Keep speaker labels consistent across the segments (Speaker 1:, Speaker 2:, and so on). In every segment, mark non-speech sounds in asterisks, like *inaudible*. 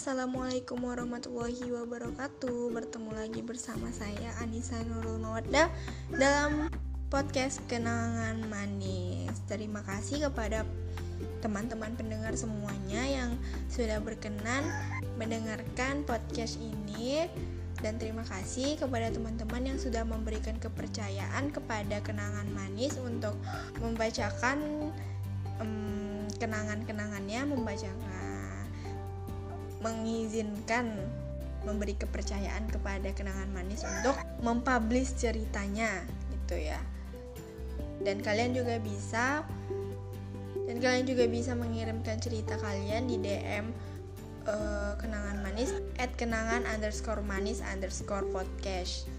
Speaker 1: Assalamualaikum warahmatullahi wabarakatuh. Bertemu lagi bersama saya Anissa Nurul Mawaddah Dalam podcast Kenangan Manis. Terima kasih kepada teman-teman pendengar semuanya Yang sudah berkenan mendengarkan podcast ini. Dan terima kasih kepada teman-teman yang sudah memberikan kepercayaan kepada Kenangan Manis Untuk membacakan um, kenangan-kenangannya Membacakan mengizinkan memberi kepercayaan kepada kenangan manis untuk mempublish ceritanya gitu ya. Dan kalian juga bisa dan kalian juga bisa mengirimkan cerita kalian di DM uh, eh, kenangan manis at kenangan underscore manis underscore podcast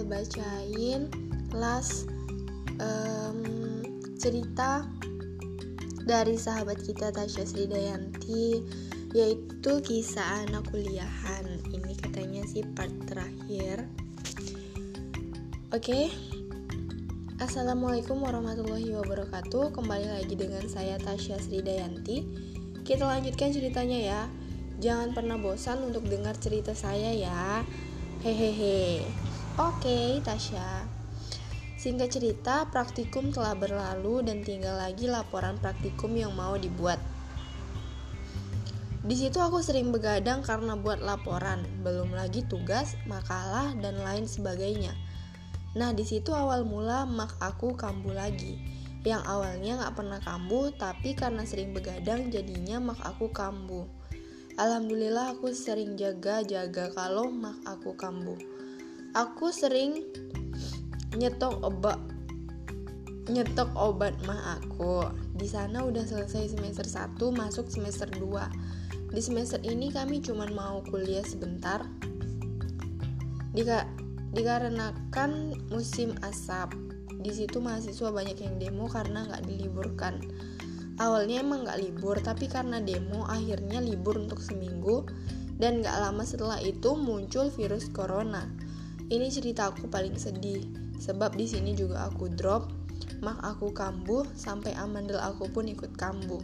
Speaker 1: bakal bacain last um, cerita dari sahabat kita Tasya Sri Dayanti yaitu kisah anak kuliahan. Ini katanya sih part terakhir. Oke. Assalamualaikum warahmatullahi wabarakatuh. Kembali lagi dengan saya Tasya Sri Dayanti. Kita lanjutkan ceritanya ya. Jangan pernah bosan untuk dengar cerita saya ya. Hehehe. Oke, Tasya. Singkat cerita, praktikum telah berlalu dan tinggal lagi laporan praktikum yang mau dibuat. Di situ aku sering begadang karena buat laporan, belum lagi tugas, makalah, dan lain sebagainya. Nah, di situ awal mula mak aku kambuh lagi. Yang awalnya gak pernah kambuh, tapi karena sering begadang jadinya mak aku kambuh. Alhamdulillah aku sering jaga-jaga kalau mak aku kambuh. Aku sering nyetok obat nyetok obat mah aku. Di sana udah selesai semester 1 masuk semester 2. Di semester ini kami cuma mau kuliah sebentar. Dika dikarenakan musim asap. Di situ mahasiswa banyak yang demo karena nggak diliburkan awalnya emang gak libur tapi karena demo akhirnya libur untuk seminggu dan gak lama setelah itu muncul virus corona ini cerita aku paling sedih sebab di sini juga aku drop mak aku kambuh sampai amandel aku pun ikut kambuh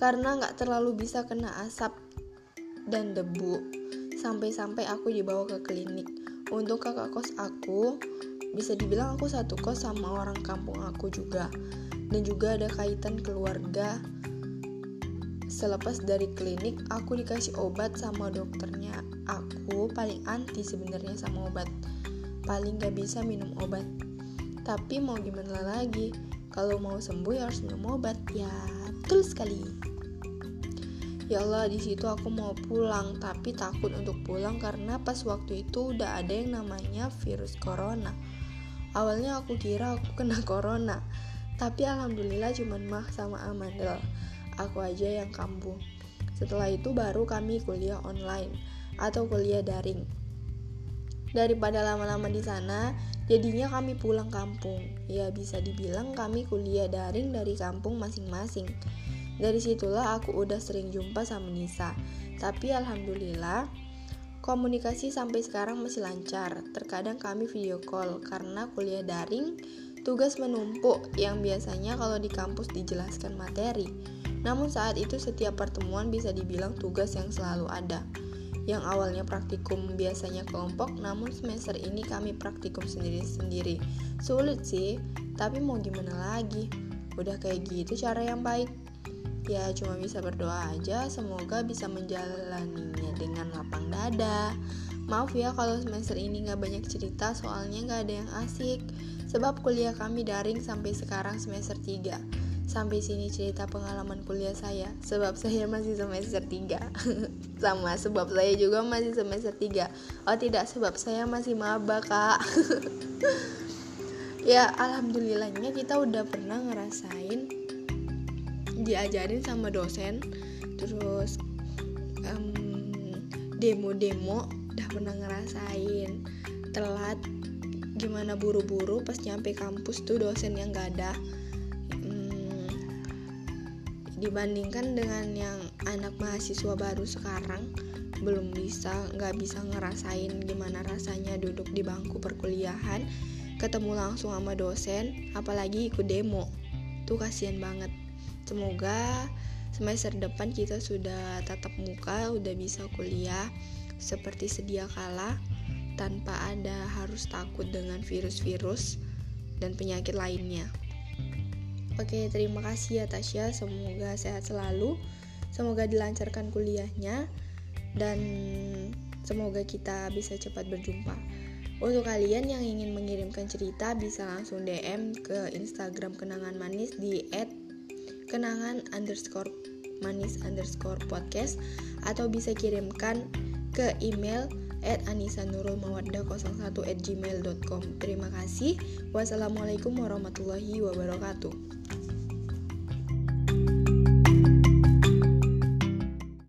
Speaker 1: karena gak terlalu bisa kena asap dan debu sampai-sampai aku dibawa ke klinik untuk kakak kos aku bisa dibilang aku satu kos sama orang kampung aku juga dan juga ada kaitan keluarga. Selepas dari klinik, aku dikasih obat sama dokternya. Aku paling anti sebenarnya sama obat. Paling gak bisa minum obat. Tapi mau gimana lagi? Kalau mau sembuh ya harus minum obat. Ya, betul sekali. Ya Allah, di situ aku mau pulang, tapi takut untuk pulang karena pas waktu itu udah ada yang namanya virus corona. Awalnya aku kira aku kena *laughs* corona, tapi alhamdulillah cuman mah sama Amandel. Aku aja yang kambuh. Setelah itu baru kami kuliah online atau kuliah daring. Daripada lama-lama di sana, jadinya kami pulang kampung. Ya bisa dibilang kami kuliah daring dari kampung masing-masing. Dari situlah aku udah sering jumpa sama Nisa. Tapi alhamdulillah komunikasi sampai sekarang masih lancar. Terkadang kami video call karena kuliah daring Tugas menumpuk yang biasanya kalau di kampus dijelaskan materi. Namun saat itu setiap pertemuan bisa dibilang tugas yang selalu ada. Yang awalnya praktikum biasanya kelompok, namun semester ini kami praktikum sendiri-sendiri. Sulit sih, tapi mau gimana lagi? Udah kayak gitu cara yang baik. Ya cuma bisa berdoa aja, semoga bisa menjalaninya dengan lapang dada. Maaf ya kalau semester ini gak banyak cerita, soalnya gak ada yang asik. Sebab kuliah kami daring sampai sekarang semester 3 Sampai sini cerita pengalaman kuliah saya. Sebab saya masih semester 3 *laughs* Sama sebab saya juga masih semester 3 Oh tidak sebab saya masih maba kak. *laughs* Ya alhamdulillahnya kita udah pernah ngerasain Diajarin sama dosen. Terus demo-demo udah pernah ngerasain. Telat gimana buru-buru pas nyampe kampus tuh dosen yang gak ada dibandingkan dengan yang anak mahasiswa baru sekarang belum bisa nggak bisa ngerasain gimana rasanya duduk di bangku perkuliahan ketemu langsung sama dosen apalagi ikut demo tuh kasihan banget semoga semester depan kita sudah tatap muka udah bisa kuliah seperti sedia kala tanpa ada harus takut dengan virus-virus dan penyakit lainnya. Oke, terima kasih ya Tasya. Semoga sehat selalu. Semoga dilancarkan kuliahnya dan semoga kita bisa cepat berjumpa. Untuk kalian yang ingin mengirimkan cerita bisa langsung DM ke Instagram kenangan manis di @kenangan underscore manis underscore podcast atau bisa kirimkan ke email at anisanurulmawaddah01 at gmail.com Terima kasih. Wassalamualaikum warahmatullahi wabarakatuh.